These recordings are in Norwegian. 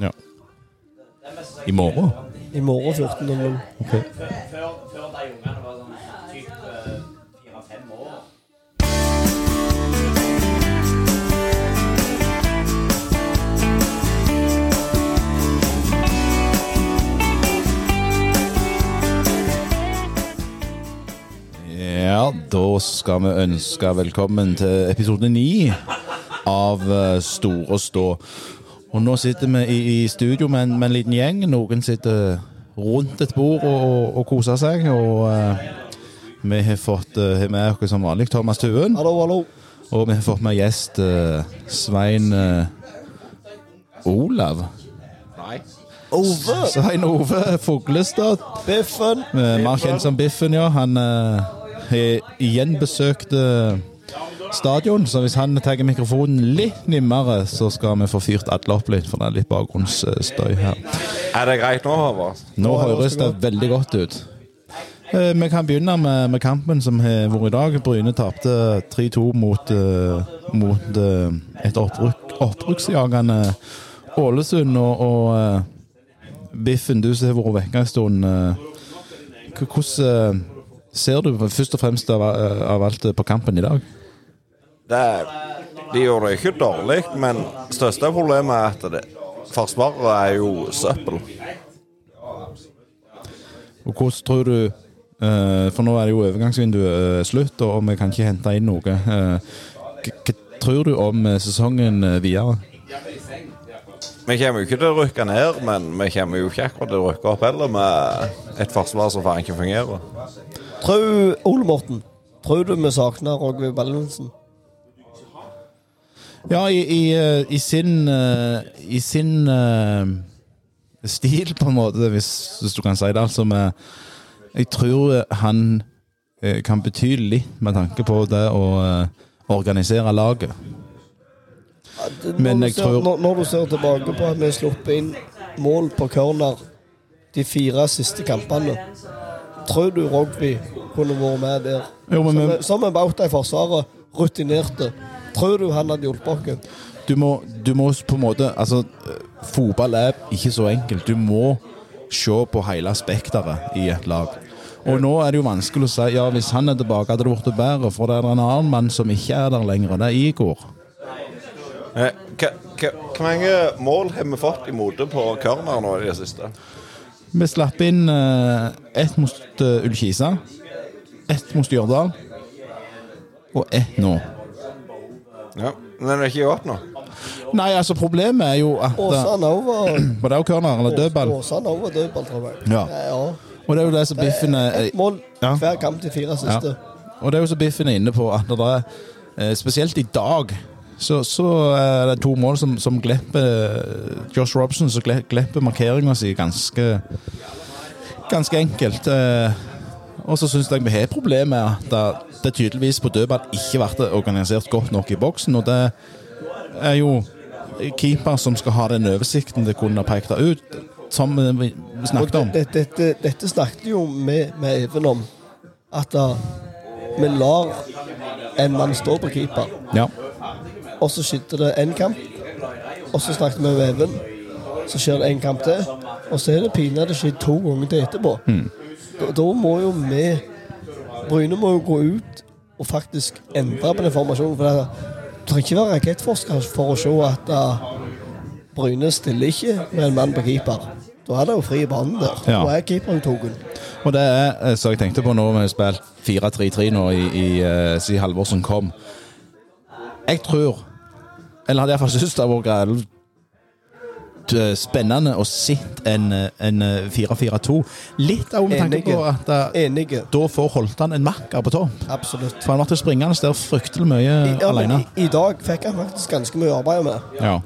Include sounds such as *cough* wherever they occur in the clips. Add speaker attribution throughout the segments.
Speaker 1: Ja. I morgen?
Speaker 2: I morgen 14.00.
Speaker 1: Ok.
Speaker 3: Før, de ungene var sånn typ eh, fire-fem år.
Speaker 1: Ja, da skal vi ønske velkommen til episode ni av eh, Store stå. Og nå sitter vi i, i studio med en, med en liten gjeng. Noen sitter rundt et bord og, og, og koser seg. Og uh, vi har fått uh, med oss som vanlig Thomas Tuen.
Speaker 2: Hallo, hallo.
Speaker 1: Og vi har fått med gjest uh, Svein Olav. Olav.
Speaker 2: Ove.
Speaker 1: Svein Ove Fuglestad.
Speaker 2: Biffen.
Speaker 1: Mer kjent som Biffen, ja. Han har igjen besøkt eh, stadion, så hvis han tar mikrofonen litt nimmere, så skal vi få fyrt alle opp litt, for det er litt bakgrunnsstøy her.
Speaker 4: Er det greit nå, Håvard?
Speaker 1: Nå
Speaker 2: høres det
Speaker 1: veldig godt ut. Eh, Vi kan begynne med, med kampen som har vært i dag. Bryne tapte 3-2 mot, eh, mot eh, et opprykk, opprykksjagende Ålesund. Og, og Biffen, du som har vært vekke en stund. Hvordan ser du først og fremst av, av alt på kampen i dag?
Speaker 4: Det, de gjorde det ikke dårlig, men største problemet er at det, Forsvaret er jo søppel.
Speaker 1: Og hvordan tror du eh, For nå er det jo overgangsvinduet eh, slutt, og vi kan ikke hente inn noe. Eh, Hva hva tror du om eh, sesongen eh, videre?
Speaker 4: Vi kommer jo ikke til å rykke ned, men vi kommer jo ikke akkurat til å rykke opp heller med et forsvar som faen ikke fungerer.
Speaker 2: Tror Ole Morten. Tror du vi savner Rogve Ballensen?
Speaker 1: Ja, i, i, eh, i sin eh, I sin uh, stil, på en måte, hvis, hvis du kan si det. Altså med Jeg tror han kan bety litt med tanke på det å organisere laget. Men jeg tror-
Speaker 2: når, når du ser tilbake på at vi har sluppet inn mål på corner de fire siste kampene, tror du rugby kunne vært med der?
Speaker 1: Jo, men
Speaker 2: som en bauta i Forsvaret, rutinerte. Tror du han hadde hjulpet oss?
Speaker 1: du må, du må på en måte Altså, fotball er ikke så enkelt. Du må se på hele spekteret i et lag. Og nå er det jo vanskelig å si ja, hvis han er tilbake, hadde det blitt bedre. For det er en annen mann som ikke er der lenger, det er Igor.
Speaker 4: Eh, Hvor mange mål har vi fått i mote på corner nå i det siste?
Speaker 1: Vi slapp inn uh, ett mot uh, Ullkisa, ett mot Stjørdal og ett nå.
Speaker 4: Ja, Men det er ikke godt nå.
Speaker 1: Nei, altså, problemet er jo at
Speaker 2: Åsan òg var
Speaker 1: Var det òg corner eller dødball?
Speaker 2: Åsan òg var dødball, tror jeg.
Speaker 1: Ja.
Speaker 2: ja.
Speaker 1: Og det er jo det som Biffen er
Speaker 2: Ett mål
Speaker 1: Ja.
Speaker 2: hver kamp de fire siste.
Speaker 1: Og det er jo som Biffen er inne på, at det er eh, Spesielt i dag så, så er det to mål som, som glepper Josh Robson, som glipper markeringa si ganske Ganske enkelt. Eh, og så syns jeg vi har et problem med at det, tydeligvis på dødball ikke ble organisert godt nok i boksen. Og det er jo keeper som skal ha den oversikten til å kunne peke det ut, som vi snakket om.
Speaker 2: Dette, dette, dette snakket jo vi med Even om. At da, vi lar en mann stå på keeper,
Speaker 1: Ja.
Speaker 2: og så skjedde det én kamp. Og så snakket vi med Even, så skjer det én kamp til. Og så er det pinadø skjedd to ganger til etterpå. Da, da må jo vi Bryne må jo gå ut og faktisk endre på den formasjonen. For det, du trenger ikke være rakettforsker for å se at uh, Bryne stiller ikke med en mann på keeper. Da er det jo fri bane der.
Speaker 1: Ja.
Speaker 2: Da er keeperen togen.
Speaker 1: Og det er, eh, så jeg tenkte på nå vi har spilt 4-3-3 nå i, i uh, siden Halvorsen kom. Jeg tror, eller hadde iallfall syntes det greit eh, spennende å se en, eh, en eh, 4-4-2. Litt av med tanke på at eh,
Speaker 2: Enige.
Speaker 1: da får Holtan en makker på topp.
Speaker 2: Absolutt.
Speaker 1: For han ble springende der fryktelig mye
Speaker 2: I, ja,
Speaker 1: alene.
Speaker 2: i, I dag fikk han faktisk ganske mye arbeid med.
Speaker 1: Ja.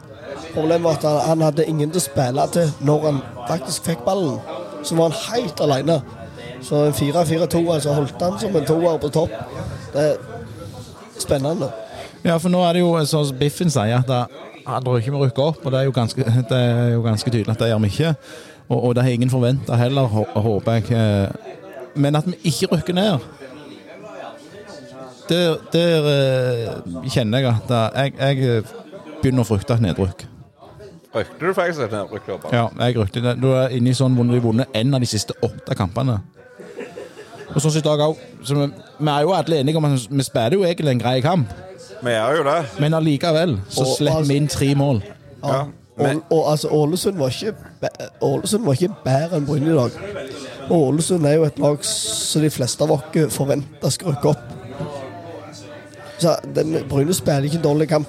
Speaker 2: Problemet var at han, han hadde ingen til å spille til når han faktisk fikk ballen. Så var han helt alene. Så en 4-4-2, altså holdt han som en toer på topp. Det er spennende.
Speaker 1: ja, for nå er det jo sånn som Biffen sier, at han tror ikke vi rykker opp. Og det er jo ganske, *laughs* det er jo ganske tydelig at det gjør vi ikke. Og, og det har ingen forventa heller, håper jeg. eh, Men at vi ikke rykker ned Der, der eh, kjenner jeg at eh, jeg, jeg begynner å frykte et nedrykk.
Speaker 4: Røykte du faktisk et nedrykk?
Speaker 1: Ja, jeg rykte det. Du er inne i sånn hvor vi har vunnet en av de siste åtte kampene. Og sånn som i dag òg. Vi er jo alle enige om at vi spiller jo egentlig en grei kamp,
Speaker 4: Vi gjør jo det.
Speaker 1: men allikevel så
Speaker 2: Og-
Speaker 1: slipper vi inn tre mål.
Speaker 4: Ja. Men,
Speaker 2: Og, og altså, Ålesund var ikke bæ- Ålesund var ikke bedre enn Bryne i dag. Og Ålesund er jo et lag som de fleste av oss forventer skal rykke opp. Så den, Bryne spiller ikke en dårlig kamp.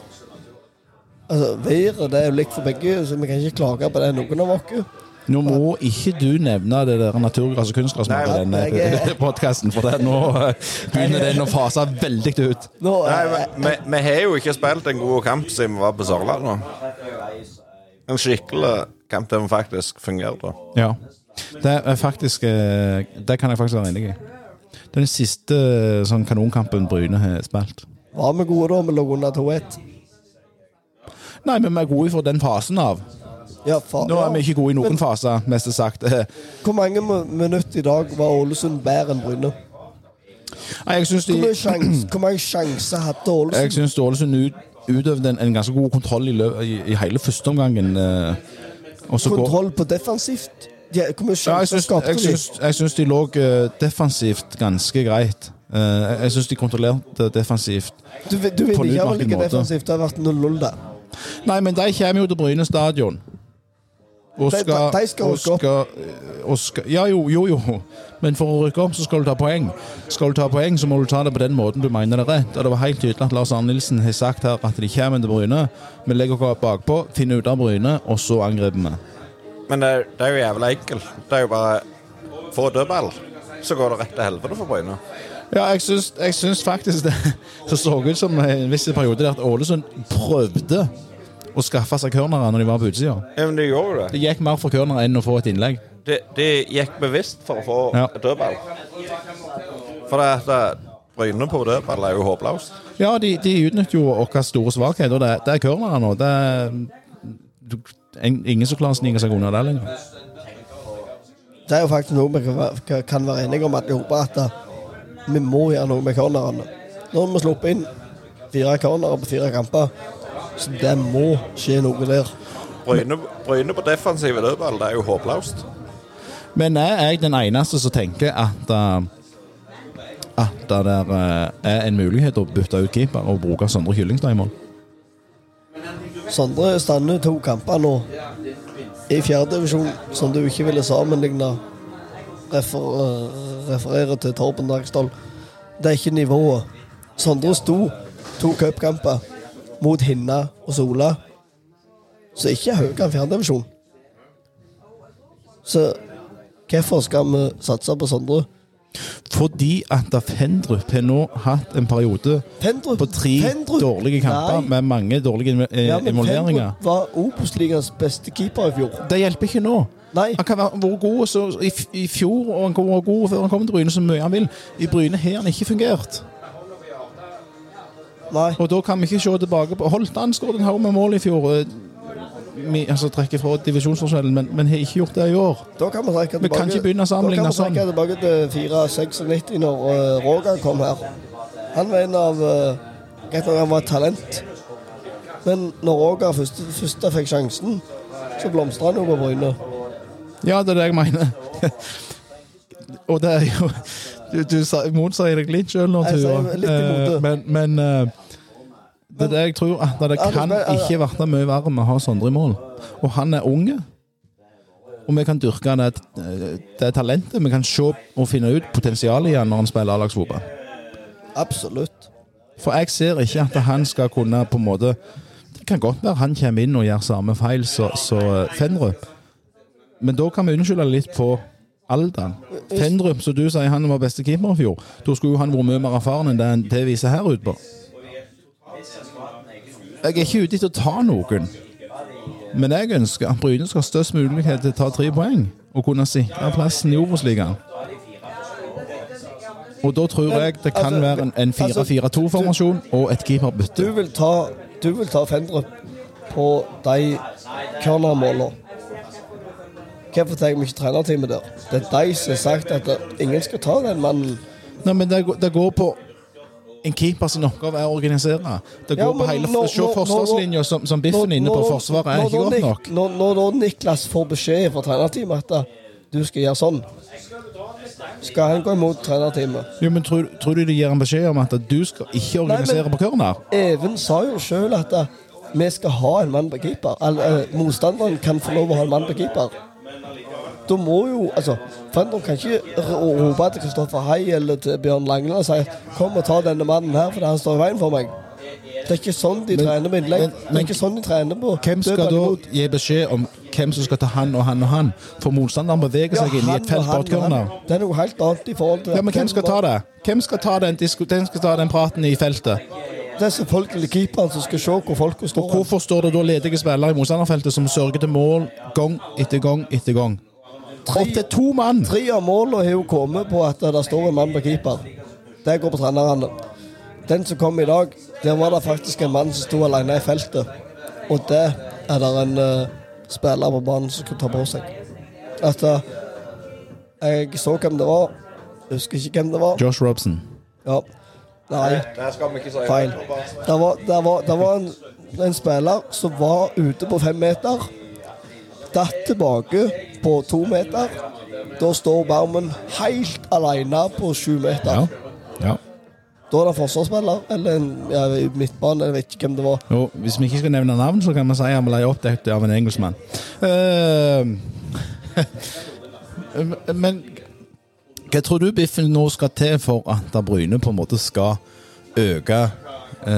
Speaker 2: Altså, Været det er jo likt for begge, så vi kan ikke klage på det, noen av oss.
Speaker 1: Nå må ikke du nevne det der naturgras- og kunstgress i denne
Speaker 2: jeg *laughs*
Speaker 1: podkasten, for det, nå eh, begynner den å fase veldig ut.
Speaker 2: Nå,
Speaker 4: nei,
Speaker 2: eh,
Speaker 4: vi, vi har jo ikke spilt en god kamp siden vi var på Sørlandet. En skikkelig kamp der vi faktisk fungerte.
Speaker 1: Ja. Det er faktisk eh, Det kan jeg faktisk være enig i. Det er den siste eh, sånn kanonkampen Bryne har spilt.
Speaker 2: var vi gode da? Vi lå under 2-1.
Speaker 1: Nei, men vi er gode for den fasen av.
Speaker 2: Ja, faen,
Speaker 1: Nå er vi ikke gode i noen
Speaker 2: Men
Speaker 1: faser, mest sagt. *laughs*
Speaker 2: Hvor mange mi- minutter i dag var Ålesund bedre enn Bryne?
Speaker 1: Nei, jeg syns de
Speaker 2: Hvor, mye sjans, hvor mange sjanser hadde
Speaker 1: Jeg
Speaker 2: Ålesund?
Speaker 1: syns Ålesund ut, utøvde en, en ganske god kontroll i, lø- i, i hele førsteomgangen. Eh, og så går
Speaker 2: Kontroll på defensivt? De, hvor mye
Speaker 1: ja, jeg
Speaker 2: sjanser
Speaker 1: syns,
Speaker 2: skapte
Speaker 1: jeg,
Speaker 2: de?
Speaker 1: syns, jeg syns de lå eh, defensivt ganske greit. Eh, jeg jeg syns de kontrollerte defensivt.
Speaker 2: Du, vil- du vil
Speaker 1: på
Speaker 2: ikke ha like
Speaker 1: måte.
Speaker 2: defensivt. Det har vært 0-0 der.
Speaker 1: Nei, men de kommer jo til Bryne stadion. Og
Speaker 2: De-
Speaker 1: skal,
Speaker 2: de skal rykke opp.
Speaker 1: skal, og skal Ja, jo, jo, jo. Men for å rykke opp, så skal du ta poeng. Skal du ta poeng, så må du ta det på den måten du mener det er rett. Og det var helt tydelig at Lars Arne Nilsen har sagt her at de kommer til Bryne. Vi legger oss bakpå, finner ut av Bryne, og så angriper vi.
Speaker 4: Men det, det er jo jævlig enkelt. Det er jo bare få dødball, så går det rett til helvete for Bryne.
Speaker 1: Ja, jeg syns, jeg syns faktisk det *laughs* så så ut som en viss periode der at Ålesund prøvde å skaffe seg cornerer når de var på utsida.
Speaker 4: Ja, men det gjorde det.
Speaker 1: Det gikk mer for cornerer enn å få et innlegg.
Speaker 4: Det, det gikk bevisst for å få
Speaker 1: Ja.
Speaker 4: dødball. For det at eh, Bryne på dødball er jo håpløst.
Speaker 1: Ja, de, de utnytter jo vår store svakhet, og det, det er cornerer nå. Det er du, en, ingen som klarer å snike seg unna det lenger.
Speaker 2: Det er jo faktisk noe vi kan være, enige om at vi håper at eh, vi må gjøre noe med cornerne. Nå har vi sluppet inn fire cornere på fire kamper, så det må skje noe der.
Speaker 4: Bryne, Bryne på defensive dødball, det er jo håpløst.
Speaker 1: Men er jeg den eneste som tenker at uh, at det der uh, er en mulighet å bytte ut keeper og bruke Sondre Kyllingstad i mål?
Speaker 2: Sondre stander to kamper nå i fjerdedivisjon som du ikke ville sammenligne refer, eh, referere til Torben Dagsdal. Det er ikke nivået. Sondre sto to cupkamper mot Hinna og Sola, så ikke er høyere enn fjerndivisjon. Så hvorfor skal vi satse på Sondre?
Speaker 1: Fordi at Fendrup har nå hatt en periode
Speaker 2: Fendrup,
Speaker 1: på tre
Speaker 2: Fendrup-
Speaker 1: dårlige kamper
Speaker 2: Nei.
Speaker 1: med mange dårlige eh,
Speaker 2: Ja,
Speaker 1: involveringer.
Speaker 2: Fendrup var Obos-ligaens beste keeper i fjor.
Speaker 1: Det hjelper ikke nå.
Speaker 2: Nei.
Speaker 1: Han kan være god så, i, i fjor, og han kan være god før han kommer til Bryne så mye han vil. I Bryne har han ikke fungert.
Speaker 2: Nei.
Speaker 1: Og da kan vi ikke se tilbake på Holtan skåret en haug med mål i fjor. eh, Vi, altså trekker fra divisjonsforskjellen, men, men har ikke gjort det i år.
Speaker 2: Da kan vi trekke
Speaker 1: Vi kan ikke begynne å sammenligne
Speaker 2: Da kan vi trekke tilbake til 496 når uh, Rogan kom her. Han var en av uh, Greit nok han var et talent, men når Roger først, først fikk sjansen, så blomstra han jo på Bryne.
Speaker 1: Ja, det er det jeg mener. *laughs* og det er jo Du, du motsier deg litt sjøl nå, Tuva. Eh, Men, men eh, det er det jeg tror, at det kan ikke bli mye verre med å ha Sondre i mål. Og han er unge. Og vi kan dyrke det, det talentet. Vi kan se og finne ut potensialet i han når han spiller A-lagsfotball.
Speaker 2: Absolutt.
Speaker 1: For jeg ser ikke at han skal kunne på en måte Det kan godt være han kommer inn og gjør samme feil som så Fenrup. Men da kan vi unnskylde litt på alderen. Fendrup, som du sier han var beste keeper i fjor, da skulle jo han vært mye mer erfaren enn det det viser her ut på. Jeg er ikke ute etter å ta noen, men jeg ønsker at Bryne skal ha størst mulighet til å ta tre poeng og kunne sikre plassen i Obos-ligaen. Og da tror jeg det kan
Speaker 2: Altså,
Speaker 1: være en, en
Speaker 2: altså,
Speaker 1: 4-4-2-formasjon og et
Speaker 2: Du
Speaker 1: keeperbytte.
Speaker 2: vil ta, du vil ta Fendrup på de cornermålene. Hvorfor tar vi ikke trenerteamet der? Det er de som har sagt at ingen skal ta den mannen.
Speaker 1: Nei, men det, det går på En keeper sin oppgave er å organisere. Det
Speaker 2: Ja,
Speaker 1: går på hele
Speaker 2: nå-
Speaker 1: Se forsvarslinja som, som Biffen er inne på. Forsvaret er
Speaker 2: når-
Speaker 1: ikke godt nok.
Speaker 2: Når, når da Niklas får beskjed fra trenerteamet at du skal gjøre sånn, skal han gå imot trenerteamet.
Speaker 1: Jo, men tror, tror du de gir en beskjed om at du skal ikke organisere
Speaker 2: men-
Speaker 1: på corner?
Speaker 2: Even sa jo sjøl at eh, vi skal ha en mann på keeper. Eller, eh, motstanderen kan få lov å ha en mann på keeper. Da må jo altså Fandom kan ikke rope til Kristoffer Hei eller til Bjørn Langland og si 'Kom og ta denne mannen her, for han står i veien for meg'. Det er ikke sånn de
Speaker 1: Men-
Speaker 2: trener med innlegg.
Speaker 1: men-
Speaker 2: det er ikke sånn de trener på
Speaker 1: Hvem skal da gi beskjed om hvem som skal ta han og han og han? For motstanderen beveger seg inn i et felt
Speaker 2: han. Det er noe helt annet i forhold til
Speaker 1: Ja, men hvem skal ta det? Hvem skal ta den, den, skal ta den praten i feltet?
Speaker 2: Det er selvfølgelig keeperen som skal se hvor folka står.
Speaker 1: Og Hvorfor står det da ledige spillere i motstanderfeltet som sørger til mål gang etter gang etter gang? Opp til to mann!
Speaker 2: Tre av målene har jo kommet på at det står en mann på keeper. Det går på trenerne. Den som kom i dag, der var det faktisk en mann som sto alene i feltet. Og det er det en uh, spiller på banen som kunne ta på seg. At uh, Jeg så hvem det var. Jeg husker ikke hvem det var.
Speaker 1: Josh Robson.
Speaker 2: Ja. Nei, feil. Det var, det var, det var en, en spiller som var ute på fem meter. Datt tilbake på to meter. Da står Barmen helt alene på sju meter.
Speaker 1: Ja. ja.
Speaker 2: Da er det forsvarsspiller eller en ja, midtbane. Jeg vet ikke hvem det var.
Speaker 1: Jo, hvis vi ikke skal nevne navn, så kan vi si han ble oppdekket av en engelskmann. Uh, *laughs* men hva tror du Biffen nå skal til for at Bryne på en måte skal øke uh,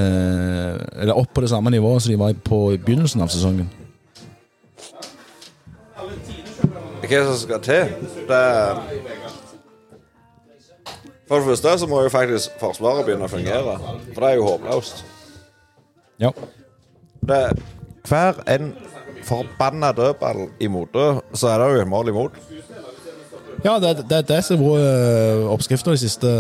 Speaker 1: Eller opp på det samme nivået som de var på i begynnelsen av sesongen?
Speaker 4: Hva som skal til? Det For det første så må jo faktisk Forsvaret begynne å fungere. For det er jo håpløst.
Speaker 1: Ja.
Speaker 4: Det, hver en forbanna dødball imot det, så er det jo et mål imot.
Speaker 1: Ja, det er det, det som har vært oppskrifta de siste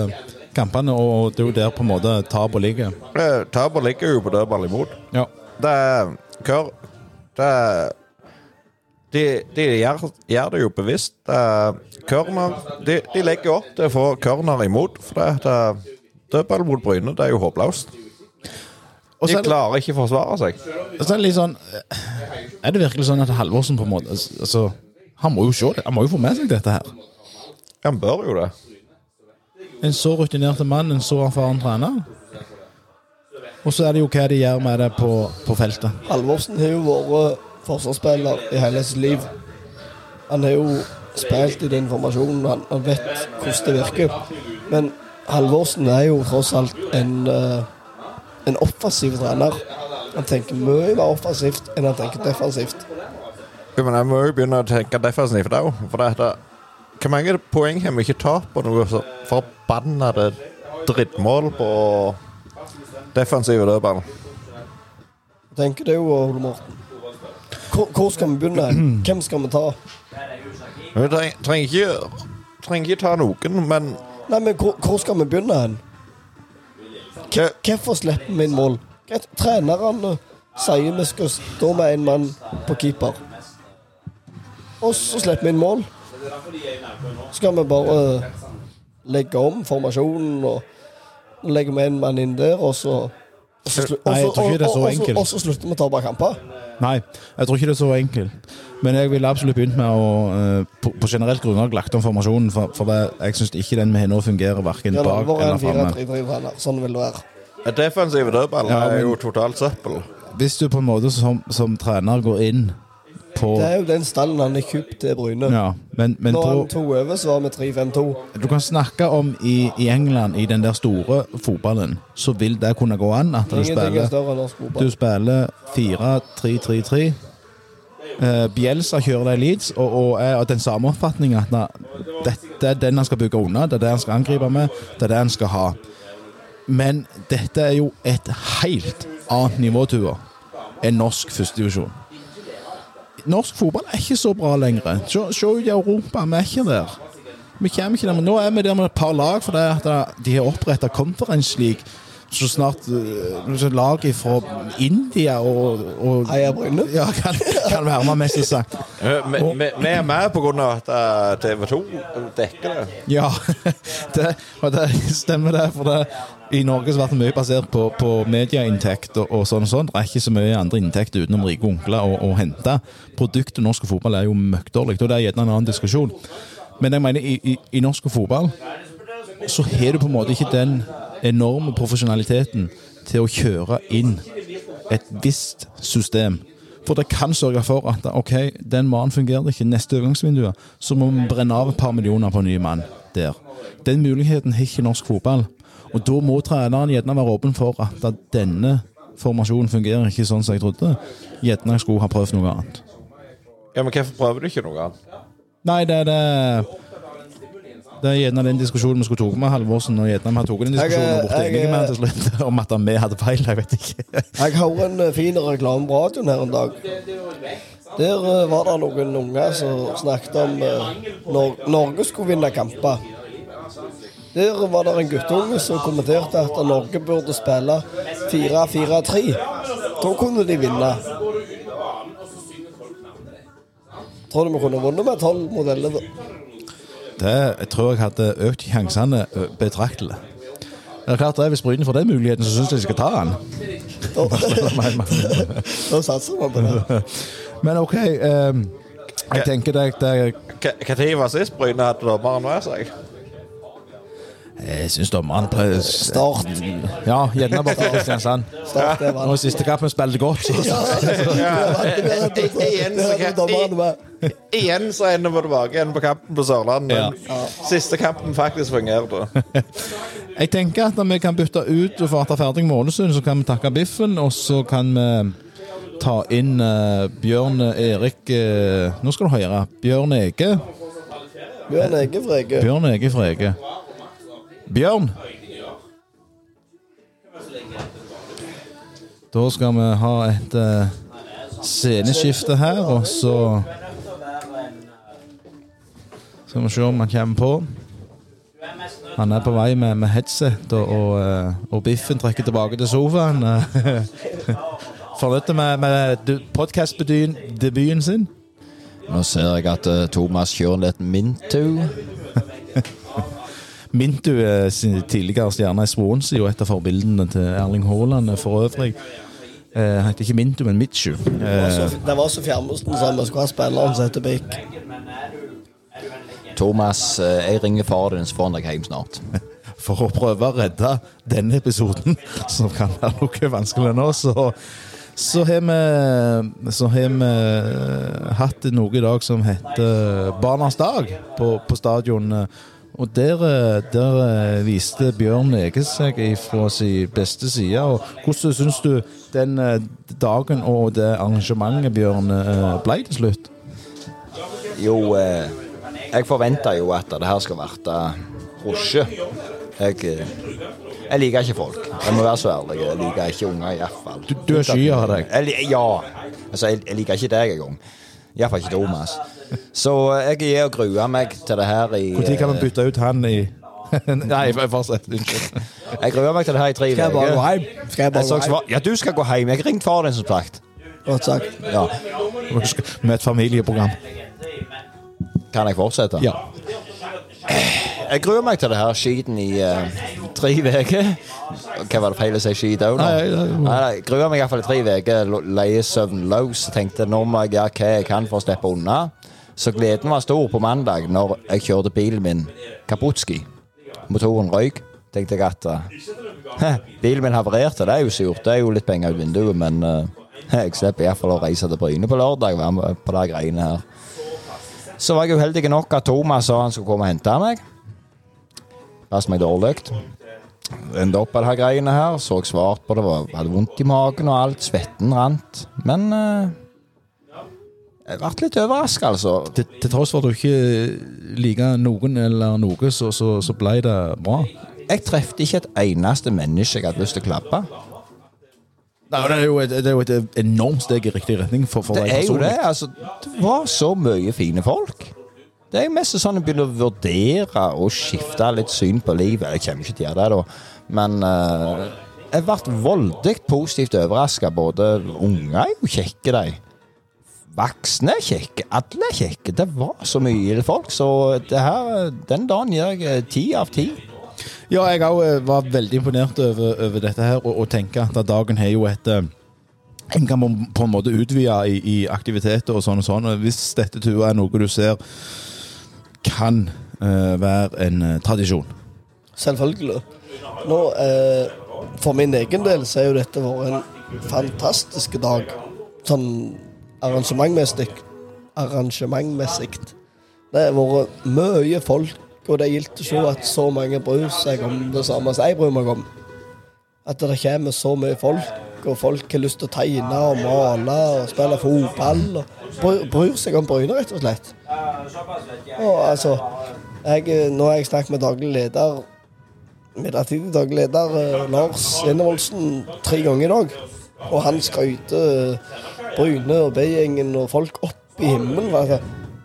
Speaker 1: kampene, og det er jo der på en måte tapet ligger.
Speaker 4: Eh, Tapet ligger jo på dødball imot.
Speaker 1: Ja.
Speaker 4: Det er Kør Det er De, de gjør, gjør det jo bevisst. Uh, er de, de legger opp til å få corner imot. For det, det er dødball mot Bryne, det er jo håpløst.
Speaker 1: Og
Speaker 4: De
Speaker 1: er
Speaker 4: klarer ikke å forsvare seg.
Speaker 1: Så er det litt sånn Er det virkelig sånn at Halvorsen på en måte Altså, han må jo se det. Han må jo få med seg dette her.
Speaker 4: Han bør jo det.
Speaker 1: En så rutinert mann, en så erfaren trener. Og så er det jo hva de gjør med det på, på feltet.
Speaker 2: Halvorsen har jo vært forsvarsspiller i hele sitt liv. Han har jo spilt i den formasjonen, han, han vet hvordan det virker. Men Halvorsen er jo tross alt en, eh, en offensiv trener. Han tenker mye mer offensivt enn han tenker defensivt.
Speaker 4: Ja, men jeg må jo begynne å tenke defensivt òg. For det, det, hvor mange poeng har vi ikke tapt på noe så forbannede drittmål på defensive dødball?
Speaker 2: Tenker du, Ole Morten? Hvor, hvor skal vi begynne? Hvem skal vi ta?
Speaker 4: Vi trenger, trenger, ikke, trenger ikke ta noen, men
Speaker 2: Nei, men hvor, hvor skal vi begynne hen? Hvorfor slipper vi inn mål? Trenerne sier vi skal stå med en mann på keeper. Og så slipper vi inn mål. Skal vi bare legge om formasjonen og legge med en mann inn der, og så og så, slu-
Speaker 1: Nei, jeg tror ikke det er så enkelt.
Speaker 2: Og så slutter vi å tape kamper.
Speaker 1: Nei, jeg tror ikke det er så enkelt. Men jeg ville absolutt begynt med å eh, på, på generelt grunnlag lagt om formasjonen, for, for det- jeg syns ikke den vi har nå, fungerer verken bak
Speaker 2: er
Speaker 1: eller framme.
Speaker 2: 4-3-3-trener. Sånn vil det være.
Speaker 4: defensive dødball
Speaker 1: Ja,
Speaker 4: er jo totalt søppel.
Speaker 1: Hvis du på en måte som, som trener går inn på
Speaker 2: Det er jo den stallen han har kjøpt til Bryne.
Speaker 1: Ja, men, men
Speaker 2: Når
Speaker 1: på
Speaker 2: han tok over, så var vi 3-5-2.
Speaker 1: Du kan snakke om i, i England, i den der store fotballen, så vil det kunne gå an at du
Speaker 2: er
Speaker 1: spiller. Du spiller 4-3-3-3. Bjelsa Bielsa kjører det i Leeds og, og av den samme oppfatning at na, dette er den han skal bygge unna, det er det han skal angripe med, det er det han skal ha. Men dette er jo et helt annet nivåtur enn norsk førstedivisjon. Norsk fotball er ikke så bra lenger. Se, se ut i Europa, vi er ikke der. Vi kommer ikke der, men Nå er vi der med et par lag, for det at de har oppretta Conference League, så snart uh, laget fra India og, og
Speaker 2: Eier bryllup?
Speaker 1: ja, kan, kan være med, mest sagt.
Speaker 4: Eh, Vi er med er med pga. at eh, TV 2 dekker det.
Speaker 1: Ja, *laughs* det, og det stemmer det. For det, i Norge så blir det mye basert på, på medieinntekt og, og sånn og sånn. Det er ikke så mye andre inntekter utenom rike onkler å hente. Produktet norsk fotball er jo møkkdårlig, og det er gjerne en annen diskusjon. Men jeg mener, i, i, i norsk fotball så har du på en måte ikke den enorme profesjonaliteten til å kjøre inn et visst system. For det kan sørge for at ok, den mannen fungerer ikke neste overgangsvindu, så må vi brenne av et par millioner på en ny mann der. Den muligheten har ikke norsk fotball. Og da må treneren gjerne være åpen for at denne formasjonen fungerer ikke sånn som jeg trodde. Gjerne jeg skulle ha prøvd noe annet.
Speaker 4: Ja, Men hvorfor prøver du ikke noe annet?
Speaker 1: Nei, det er det Det er gjerne den diskusjonen vi skulle tatt med Halvorsen, og gjerne vi har den diskusjonen og blitt enige med han til slutt *laughs* om at vi hadde feil. Jeg vet ikke.
Speaker 2: Jeg hører en eh, fin reklame på radioen her en dag. Der eh, var det noen unger som snakket om eh, når Norge skulle vinne kamper. Der var det en guttunge som kommenterte at Norge burde spille 4-4-3. Da kunne de vinne. Tror du vi kunne vunnet med 12 mot 11?
Speaker 1: Det jeg tror jeg hadde økt sjansene betraktelig. Det er klart det, Hvis Bryne får den muligheten, så syns jeg de skal ta den. *laughs*
Speaker 2: Da, satser man på det.
Speaker 1: men OK. Um, jeg tenker det, det
Speaker 4: Når var sist Bryne hadde dommeren med seg?
Speaker 1: Jeg syns dommeren prøver
Speaker 2: Start.
Speaker 1: Ja, gjerne bare for Kristiansand.
Speaker 2: Start
Speaker 1: Og i siste kampen spilte godt. Så,
Speaker 4: Igjen så ender vi tilbake igjen på kampen på Sørlandet.
Speaker 1: Ja.
Speaker 4: Siste kampen faktisk fungerte. *laughs*
Speaker 1: Jeg tenker at vi kan bytte ut for få det er ferdig Målesund, så kan vi takke Biffen, og så kan vi ta inn uh, Bjørn Erik uh, Nå skal du høre. Bjørn Ege.
Speaker 2: Bjørn Ege Frege.
Speaker 1: Bjørn Ege Frege. Bjørn! Da skal vi ha et uh, sceneskifte her, og så skal vi se om han kommer på. Han er på vei med, med headset, og, og, eh, og Biffen trekker tilbake til sofaen. *laughs* Fornøyd med, med podkastdebuten sin?
Speaker 5: Nå ser jeg at uh, Thomas kjører litt Minto. *laughs*
Speaker 1: Mintu sin tidligere stjerne i Swansea og et av forbildene til Erling Haaland for øvrig. Eh, heter ikke Mintu, men Mitchu. Eh,
Speaker 2: Det var så fjernmusten som vi skulle ha spilleren som heter Bik.
Speaker 5: Thomas, eh, jeg ringer far din, så får han deg hjem snart. *laughs*
Speaker 1: for å prøve å redde denne episoden, *laughs* som kan være noe vanskelig nå, så så har vi, så har vi hatt noe i dag som heter Barnas dag på, på stadion. Og der, der viste Bjørn Ege seg fra sin beste side. Og hvordan syns du den eh, dagen og det arrangementet, Bjørn, eh, ble til slutt?
Speaker 5: Jo, eh, jeg forventer jo at det her skal bli rusje. Jeg, eh, jeg liker ikke folk. Jeg må være så ærlig. Jeg liker ikke unger, iallfall.
Speaker 1: Du, du er sky av deg.
Speaker 5: Jeg, ja. Altså, jeg, jeg liker ikke deg engang. Iallfall ikke Thomas. Så eh, jeg er og gruer meg til det her i
Speaker 1: Når kan vi
Speaker 5: eh,
Speaker 1: bytte ut han i *laughs* Nei, fortsett. Unnskyld.
Speaker 5: Jeg gruer meg til det her i tre
Speaker 2: Skal jeg bare gå hjem? Skal jeg bare gå hjem?
Speaker 5: Ja, du skal gå hjem. Jeg har ringt far din, som sagt.
Speaker 2: Godt sagt.
Speaker 5: Ja.
Speaker 1: Med et familieprogram.
Speaker 5: Kan jeg fortsette?
Speaker 1: Ja.
Speaker 5: Jeg gruer meg til det her skiten i uh, tre uker. Hva var det feil å si skit òg nå? Jeg gruer meg iallfall i tre uker. Leie søvnløs. Tenkte nå må jeg gjøre hva jeg kan for å slippe unna. Så gleden var stor på mandag når jeg kjørte bilen min Kaputski. Motoren røyk. Tenkte jeg at uh, *laughs* bilen min havarerte. Det er jo surt. Det er jo litt penger ut vinduet, men uh, *laughs* jeg slipper iallfall å reise til Bryne på lørdag være med på de greiene her. Så var jeg uheldig nok at Thomas sa han skulle komme og hente meg. Passet meg dårlig. Endte opp på de her greiene her. Så svart på det, var, hadde vondt i magen og alt. Svetten rant. Men eh, jeg ble litt overraska, altså.
Speaker 1: Til, til tross for at du ikke liker noen eller noe, så, så, så ble det bra.
Speaker 5: Jeg trefte ikke et eneste menneske jeg hadde lyst til å klappe.
Speaker 1: Nei, det, er jo et, det er jo et enormt steg i riktig retning for, for
Speaker 5: Det er jo det. altså. Det var så mye fine folk. Det er mest sånn jeg begynner å vurdere og skifte litt syn på livet. Jeg kommer ikke til å gjøre det, da. Men uh, jeg ble voldelig positivt overraska. Både unger er jo kjekke, de. Voksne er kjekke. Alle er kjekke. Det var så mye folk, så her, den dagen gir jeg eh, ti av ti.
Speaker 1: Ja, jeg òg var veldig imponert over, over dette her, og, og tenker at dagen har jo et eh, En kan på en måte utvide i, i aktiviteter og sånn og sånn. Hvis dette turet er noe du ser kan eh, være en eh, tradisjon.
Speaker 2: Selvfølgelig. Nå, eh, for min egen del så er jo dette vært en fantastisk dag. Sånn arrangementmessig. Arrangementmessig. Det har vært mye folk, og det gildt å se at så mange bryr seg om det samme som jeg bryr meg om. At det kommer så mye folk, og folk har lyst til å tegne og male og spille fotball. og bryr, seg om Bryne, rett og slett. Og altså, jeg, nå har jeg snakket med daglig leder midlertidig daglig leder eh, Lars Jennevoldsen tre ganger i dag. Og han skryter eh, Bryne og B-gjengen og folk opp i himmelen. Altså,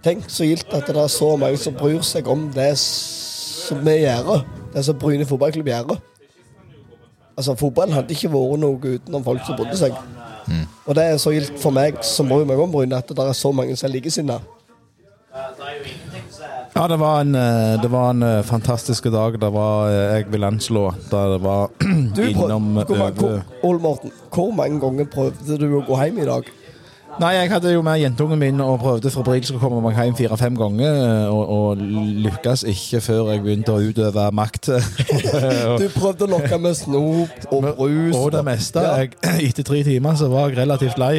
Speaker 2: tenk så gildt at det er så mange som bryr seg om det som vi gjør. Det som Bryne fotballklubb gjør. Altså, Fotballen hadde ikke vært noe utenom folk som brydde seg. Og det er så gildt for meg som bryr meg om Bryne, at det er så mange som er likesinnede.
Speaker 1: Ja, det var en, eh, det var en eh, fantastisk dag. Det var, eh, jeg vil anslå, da det var *clears throat* innom
Speaker 2: Ole Morten, hvor mange ganger prøvde du å gå hjem i dag?
Speaker 1: Nei, jeg hadde jo med jentungen min og prøvde febrilsk å komme meg hjem fire-fem ganger, eh, og, og lykkes ikke før jeg begynte å utøve makt. *laughs*
Speaker 2: Du prøvde å lokke med snop og brus.
Speaker 1: og det meste. Jeg, *clears throat* etter tre timer så var jeg relativt lei.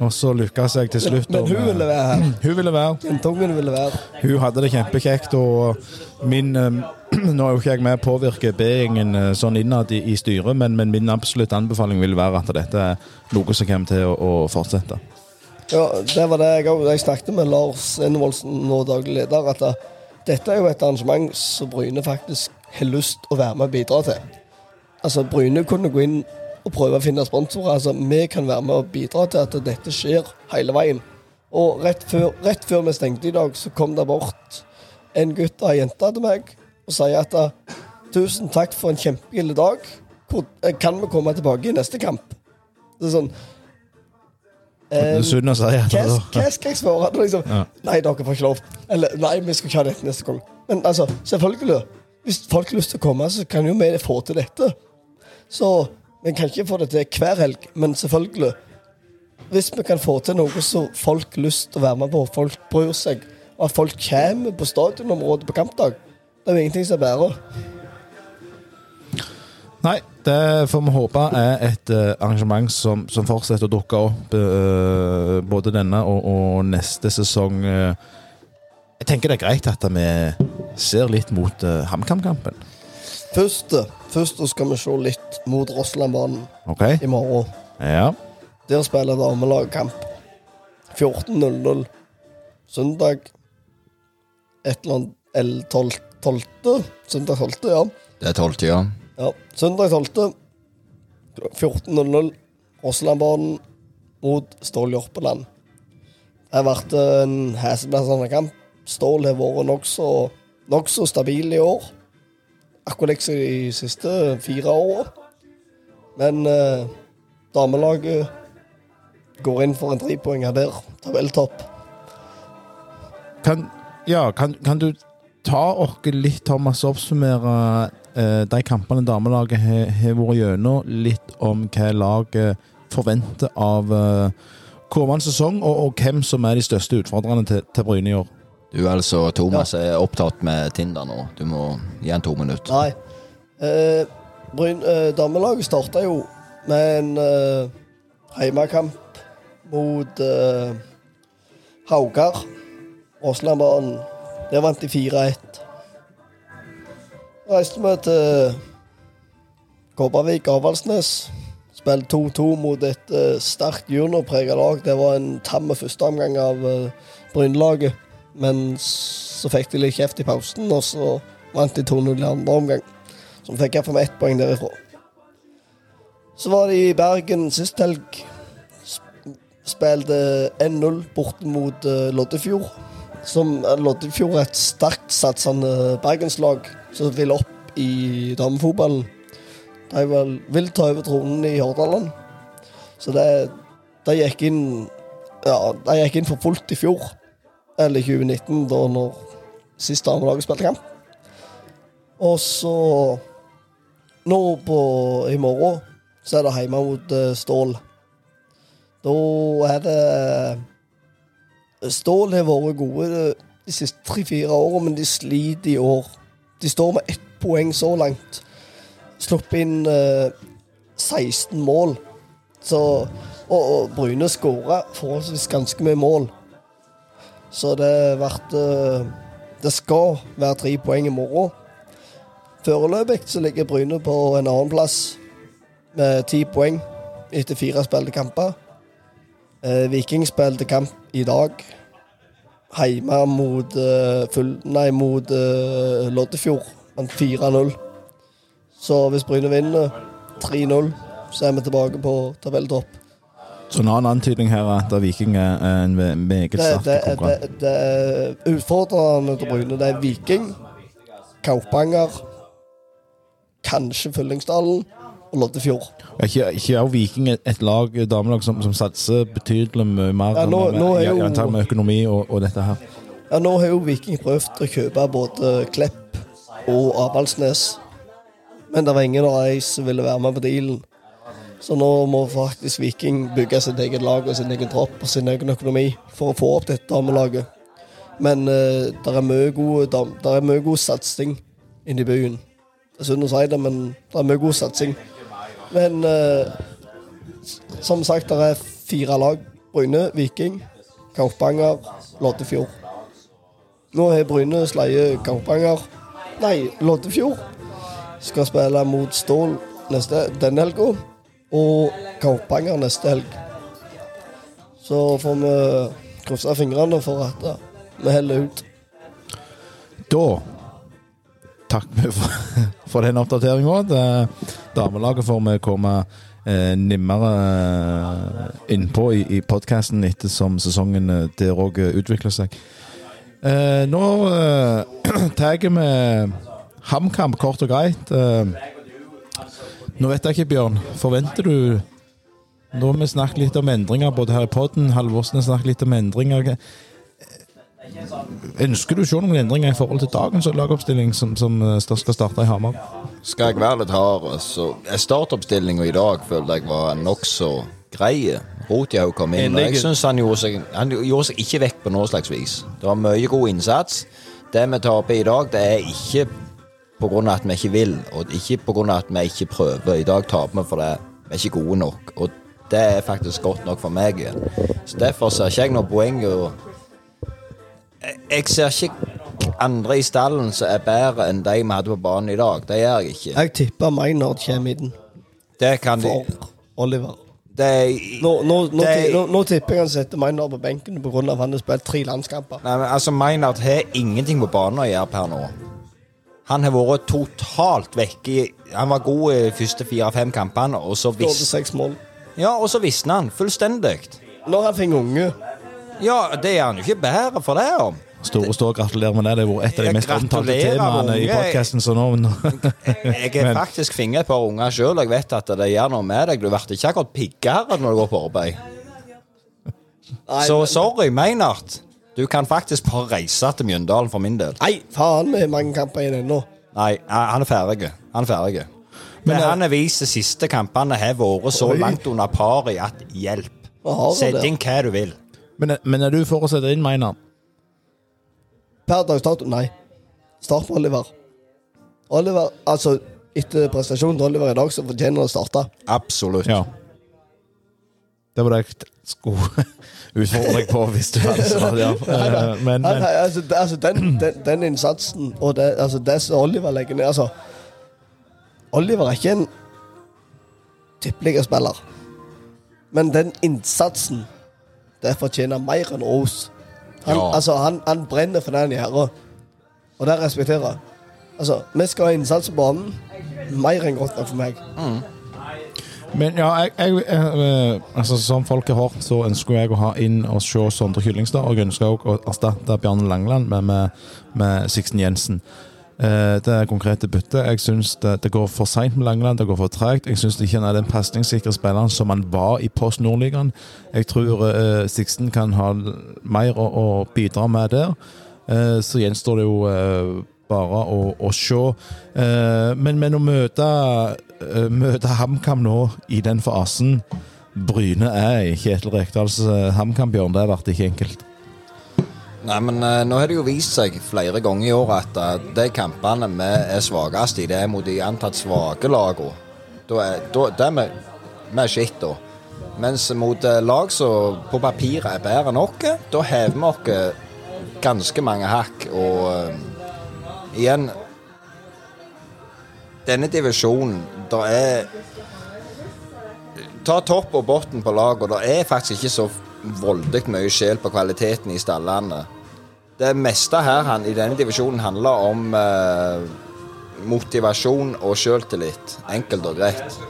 Speaker 1: Eh, Og så lykkes jeg til slutt.
Speaker 2: Men
Speaker 1: men
Speaker 2: hun
Speaker 1: eh,
Speaker 2: ville være her. *clears throat*
Speaker 1: Hun ville være.
Speaker 2: Jentungen ville være.
Speaker 1: Hun hadde det kjempekjekt, og min eh, *clears throat* Nå er jo ikke jeg med å påvirke B-gjengen eh, sånn innad i, i styret, men, men min absolutte anbefaling vil være at dette er noe som kommer til å, å fortsette.
Speaker 2: Ja, det var det jeg òg. Jeg snakket med Lars Envoldsen, nå daglig leder, at det, dette er jo et arrangement som Bryne faktisk har lyst å være med og bidra til. Altså, Bryne kunne gå inn og prøve å finne sponsorer. Altså, vi kan være med og bidra til at dette skjer hele veien. Og rett før, rett før vi stengte i dag, så kom det bort en gutt og ei jente til meg og sier at eh, tusen takk for en kjempegild dag. Eh, kan vi komme tilbake i neste kamp? Det er sånn
Speaker 1: Um, si
Speaker 2: hva, hva skal jeg svare? Liksom,
Speaker 1: Ja.
Speaker 2: Nei, dere får ikke lov. Eller nei, vi skal ikke ha dette neste gang. Men altså, selvfølgelig. Hvis folk har lyst til å komme, så kan jo vi få til dette. Så vi kan ikke få det til hver helg, men selvfølgelig. Hvis vi kan få til noe som folk har lyst til å være med på, folk bryr seg, og at folk kommer på stadionområdet på kampdag, det er jo ingenting som er bedre.
Speaker 1: Nei, det får vi håpe er et eh, arrangement som, som fortsetter å dukke opp eh, både denne og, og neste sesong. eh. jeg tenker det er greit at vi ser litt mot uh, HamKam-kampen.
Speaker 2: Først, først skal vi se litt mot Rosslandbanen
Speaker 1: okay.
Speaker 2: i morgen.
Speaker 1: Ja.
Speaker 2: Der spiller damelagkamp. 14.00. Søndag et eller annet L12. 12. Søndag 12., ja.
Speaker 5: Det er tolvte, ja.
Speaker 2: ja. Søndag 12. 14.00. Rosslandbanen mot Stål Jørpeland. Det har vært en heseblesende kamp. Stål har vært nokså nok stabil i år. Akkurat ikke som de siste fire åra. Men eh, damelaget går inn for en trepoenger der. Tabelltopp.
Speaker 1: Kan, ja, kan, kan du ta oss litt, Thomas, oppsummere eh, de kampene damelaget har vært gjennom? Litt om hva laget forventer av eh, kommende sesong, og, og hvem som er de største utfordrerne til, til Bryne i år?
Speaker 5: Du altså, Thomas er opptatt med Tinder nå. Du må gi en to minutter.
Speaker 2: Nei. Eh, Bryn, eh, damelaget starta jo med en eh, heimekamp mot eh, Haugar. Åslandbanen. Der vant de 4-1. Reiste vi til Kobbervik Avaldsnes. Spilte 2-2 mot et eh, sterkt juniorprega lag. Det var en tam førsteomgang av uh, Brynelaget. Men så fikk de litt kjeft i pausen, og så vant de 2-0 i andre omgang. Vi fikk iallfall med ett poeng derifra. Så var de i Bergen sist helg. Spilte 1-0 borte mot eh, Loddefjord. Som eh, Loddefjord er et sterkt satsende bergenslag som vil opp i damefotballen. De vel, vil ta over tronen i Hordaland. Så det, de gikk inn Ja, de gikk inn for fullt i fjor. Eller 2019, da når sist damelaget spilte kamp. Og så Nå på i morgen så er det hjemme mot eh, Stål. Da er det Stål har vært gode de siste tre-fire årene, men de sliter i år. De står med ett poeng så langt. Sluppet inn eh, 16 mål. Så, og, og Bryne skåra forholdsvis ganske mye mål. Så det ble eh, Det skal være tre poeng i morgen. Foreløpig så ligger Bryne på en annenplass med ti poeng etter fire spilte kamper. Eh, Viking spilte kamp i dag hjemme mot, eh, nei, mot Loddefjord. Vant 4-0. Så hvis Bryne vinner 3-0, så er vi tilbake på tabelltopp.
Speaker 1: Så en annen antydning her er at Viking er er en meget sterk konkurrent.
Speaker 2: det, det er utfordrende til Bryne. Det er Viking, Kaupanger, kanskje Fyllingsdalen og Loddefjord.
Speaker 1: Er ikke, ikke er Viking et, et lag, et damelag som, som satser betydelig mer
Speaker 2: Ja, nå-
Speaker 1: med,
Speaker 2: nå er jo-
Speaker 1: med økonomi og, og dette her?
Speaker 2: Ja, nå har jo Viking prøvd å kjøpe både Klepp og Avaldsnes. Men det var ingen av de som ville være med på dealen. Så nå må faktisk Viking bygge sitt eget lag og sin egen tropp og sin egen økonomi for å få opp dette damelaget. Men uh, det er mye god, der er god satsing inne byen. Det er synd å si det, men det er mye god satsing. Men uh, som sagt, det er fire lag. Bryne, Viking, Kaupanger, Loddefjord. Nå har Bryne sleie Kaupanger Nei, Loddefjord. Skal spille mot Stål neste, denne helga. Og Kaupanger neste helg. Så får vi krysse fingrene for at eh, vi heller ut.
Speaker 1: Da takker vi *laughs* for, for den oppdateringa. Damelaget får vi komme eh, nimmere eh, innpå i, i podkasten ettersom sesongen eh, der òg utvikler seg. Eh, nå eh, *clears throat* tar vi HamKam kort og greit. Eh, nå vet jeg ikke, Bjørn. Forventer du Nå har vi snakket litt om endringer både her i podden. Halvorsen har snakket litt om endringer. Ønsker du å se noen endringer i forhold til dagens lagoppstilling som, som eh, skal starte i Hamar?
Speaker 5: Skal jeg være litt hard, så er startoppstillinga i dag følte jeg var nokså grei. Rotjaug kom inn, og jeg syns han, han gjorde seg ikke vekk på noe slags vis. Det var mye god innsats. Det vi taper i dag, det er ikke pga. at vi ikke vil, og ikke pga. at vi ikke prøver. I dag taper vi fordi vi er ikke gode nok, og det er faktisk godt nok for meg. igjen. Så Derfor ser ikke jeg noe poeng i jeg- ser ikke andre i stallen som er bedre enn de vi hadde på banen i dag. Det gjør jeg ikke.
Speaker 2: Jeg tipper Maynard kommer inn
Speaker 5: Det kan de
Speaker 2: for Oliver.
Speaker 5: det
Speaker 2: Nå, nå, nå,
Speaker 5: det,
Speaker 2: nå, nå tipper jeg han setter Maynard på benken pga. at han har spilt tre landskamper.
Speaker 5: Nei, men altså Maynard har ingenting på banen å gjøre per nå. Han har vært totalt vekke i Han var god i første fire-fem kampene, og så
Speaker 2: Skåret
Speaker 5: vis,
Speaker 2: seks mål.
Speaker 5: Ja, og så visste han fullstendig.
Speaker 2: Når han fikk unge
Speaker 5: Ja, det er han jo ikke bedre for det om.
Speaker 1: Store stå, gratulerer med det. Det har vært et av de mest omtalte temaene i podkasten. Så nå
Speaker 5: Jeg har *laughs* faktisk fingret et par unger sjøl, jeg vet at det gjør noe med deg. Du blir ikke akkurat piggere når du går på arbeid.
Speaker 2: Nei,
Speaker 5: Så sorry, Maynard. Du kan faktisk bare reise til Mjøndalen for min del.
Speaker 2: Nei, faen, vi har mange kamper igjen ennå.
Speaker 5: Nei, han er ferdig. Han er ferdig. Men
Speaker 1: Men, eh,
Speaker 5: han har vist de siste kampene har vært så
Speaker 2: Oi.
Speaker 5: langt under paret at hjelp.
Speaker 2: Han
Speaker 5: Sett inn hva du vil.
Speaker 1: men, men er du for å sette inn Maynard?
Speaker 2: Per dags dato, nei. Start på Oliver. Oliver, altså Etter prestasjonen til Oliver i dag, så fortjener han å starte.
Speaker 5: Absolutt.
Speaker 1: Ja. Det var det jeg skulle *laughs* utfordre deg på hvis du hadde svart ja. *laughs* Men, Men,
Speaker 2: Nei,
Speaker 1: nei,
Speaker 2: altså, altså den, den, den innsatsen og det, altså, det som Oliver legger ned altså, Oliver er ikke en tippeligaspiller. Men den innsatsen, det fortjener mer enn ros. Han,
Speaker 5: Ja.
Speaker 2: altså, han, han brenner for det han gjør, og det respekterer jeg. Altså, vi skal ha innsats på banen. Mer enn godt nok for meg.
Speaker 1: Men ja, jeg, jeg, jeg, altså, som folk har hørt, så ønsker jeg å ha inn og se Sondre Kyllingstad. Og jeg ønsker også å erstatte Bjarne Langland med, med, med Sixten Jensen. Eh, det konkrete byttet. Jeg syns det, det går for seint med Langeland, det går for tregt. Jeg syns ikke han er den pasningssikre spilleren som han var i Post Nordligaen. Jeg tror eh, Sixten kan ha mer å, å bidra med der. Eh, så gjenstår det jo eh, bare å, å se. Eh, men, men å møte, eh, møte HamKam nå i den fasen Bryne er i Kjetil Rekdals eh, HamKam-bjørn, det vært ikke enkelt.
Speaker 5: Nei, men eh, nå har det jo vist seg flere ganger i år at eh, de kampene vi er svakest i, det er mot de antatt svake lagene. Da er, da, det er vi, skitt, da. Mens mot eh, lag som på papiret er bedre enn oss, da hever vi oss ganske mange hakk. Og uh, igjen Denne divisjonen, det er Ta topp og bunn på laget, og det er faktisk ikke så voldelig mye skjell på kvaliteten i stallene. Det meste her han, i denne divisjonen handler om eh, motivasjon og selvtillit. Enkelt og greit.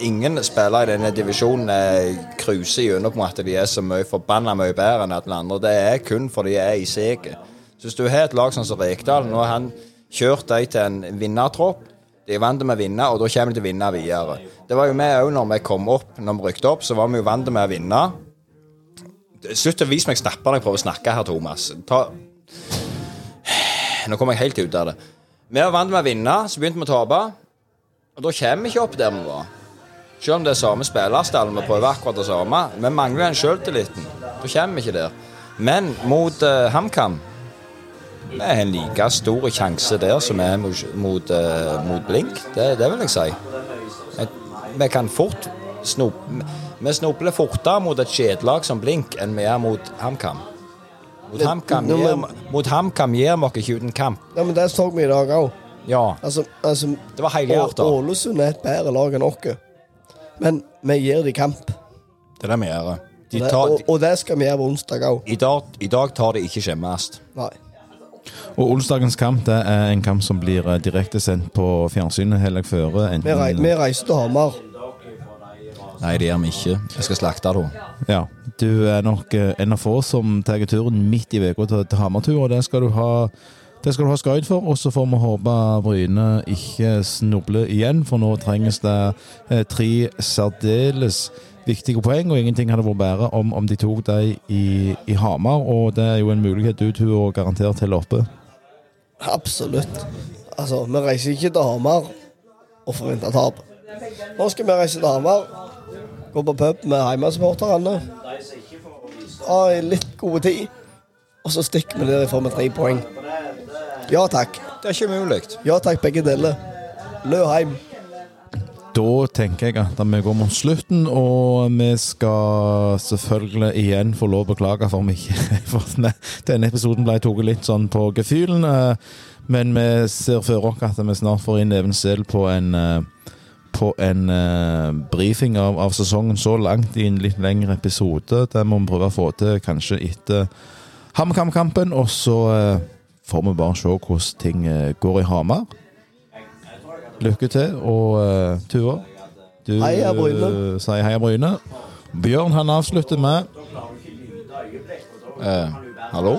Speaker 5: Ingen spillere i denne divisjonen eh, cruiser gjennom på at de er så mye forbanna mye bedre enn alle andre. Det er kun fordi de er i seget. Hvis du har et lag som Rekdal, nå har han kjørt dem til en vinnertropp. De er vant med å vinne, og da kommer de til å vinne videre. Det var jo vi òg når vi kom opp, når vi rykket opp, så var vi jo vant med å vinne. Slutt å vise meg snappene når jeg prøver å snakke her, Thomas. Ta... Nå kommer jeg helt ut av det. Vi var vant med å vinne, så begynte vi å tape. Og da kommer vi ikke opp der vi var. Selv om det er samme spillerstall, vi prøver akkurat det samme. Vi mangler den selvtilliten. Da kommer vi ikke der. Men mot uh, HamKam vi har en like stor sjanse der som er mot, mot, eh, mot Blink. Det, det vil jeg si. Vi kan fort snuble Vi snubler fortere mot et kjedelag som Blink enn vi er mot HamKam. Mot
Speaker 2: Det-
Speaker 5: HamKam gir, vi oss ikke uten kamp.
Speaker 2: Ja, men det så vi i dag òg.
Speaker 5: Ja,
Speaker 2: Altså, altså
Speaker 5: det var helhjertet.
Speaker 2: Ålesund er et bedre lag enn oss. Men vi gir dem kamp.
Speaker 5: Det er det vi gjør. De tar,
Speaker 2: og, og det skal vi gjøre på onsdag òg.
Speaker 5: i, dag, I dag tar de ikke skjemmes.
Speaker 2: Nei.
Speaker 1: Og onsdagens kamp det er en kamp som blir eh, direktesendt på fjernsynet helg føre.
Speaker 2: Vi,
Speaker 1: Enten,
Speaker 2: rei, vi reiser til Hamar.
Speaker 5: Nei, det gjør vi ikke. Jeg skal slakte da
Speaker 1: Ja, Du er nok eh, en av få som tar turen midt i uka til, til Hamartur, og det skal du ha det skal du ha skryt for, og så får vi håpe Bryne ikke snubler igjen, for nå trenges det eh, tre særdeles viktige poeng, og ingenting hadde vært bedre om, om de tok dem i, i Hamar, og det er jo en mulighet du å garantert holder oppe.
Speaker 2: Absolutt. Altså, vi reiser ikke til Hamar og forventer tap. Nå skal vi reise til Hamar, gå på pub med hjemmesupporterne, ha en litt gode tid, og så stikker vi derifra med tre poeng. Ja takk.
Speaker 5: Det er ikke mulig.
Speaker 2: Ja takk, begge deler. Lø hjem.
Speaker 1: Da tenker jeg at vi går mot slutten, og vi skal selvfølgelig igjen få lov å beklage for om ikke *laughs* denne, episoden ble tatt litt sånn på gefühlen. eh, Men vi ser for oss at vi snart får inn Even Sel på en eh, på en eh, brifing av, av sesongen så langt i en litt lengre episode. Det må vi prøve å få til kanskje etter HamKam-kampen, og så får vi bare se hvordan ting går i Hamar. Lykke til, og uh, Tuva, du
Speaker 2: Heia Bryne.
Speaker 1: eh, sier heia Bryne. Bjørn han avslutter med
Speaker 5: Eh, hallo?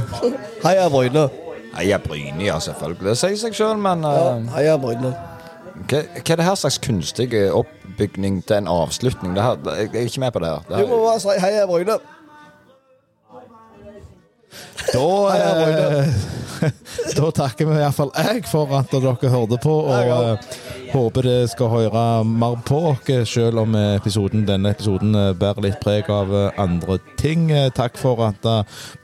Speaker 5: *laughs*
Speaker 2: Heia Bryne.
Speaker 5: Heia Bryne, ja, selvfølgelig. Det sier seg sjøl, men
Speaker 2: Ja,
Speaker 5: eh,
Speaker 2: heia Bryne.
Speaker 5: hva, hva er det her slags kunstig oppbygning til en avslutning? Det her, jeg er ikke med på det her. Det
Speaker 2: Du må bare si heia Bryne.
Speaker 1: Da,
Speaker 2: Heia
Speaker 1: eh, *laughs* da takker vi iallfall jeg for at dere hørte på, og eh, håper det skal høre mer på oss, selv om eh, episoden, denne episoden eh, bærer litt preg av andre ting. Takk for at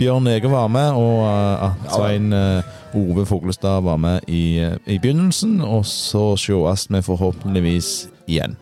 Speaker 1: Bjørn Ege var med, og at Svein Ove Foglestad var med i, i begynnelsen. Og så sees vi forhåpentligvis igjen.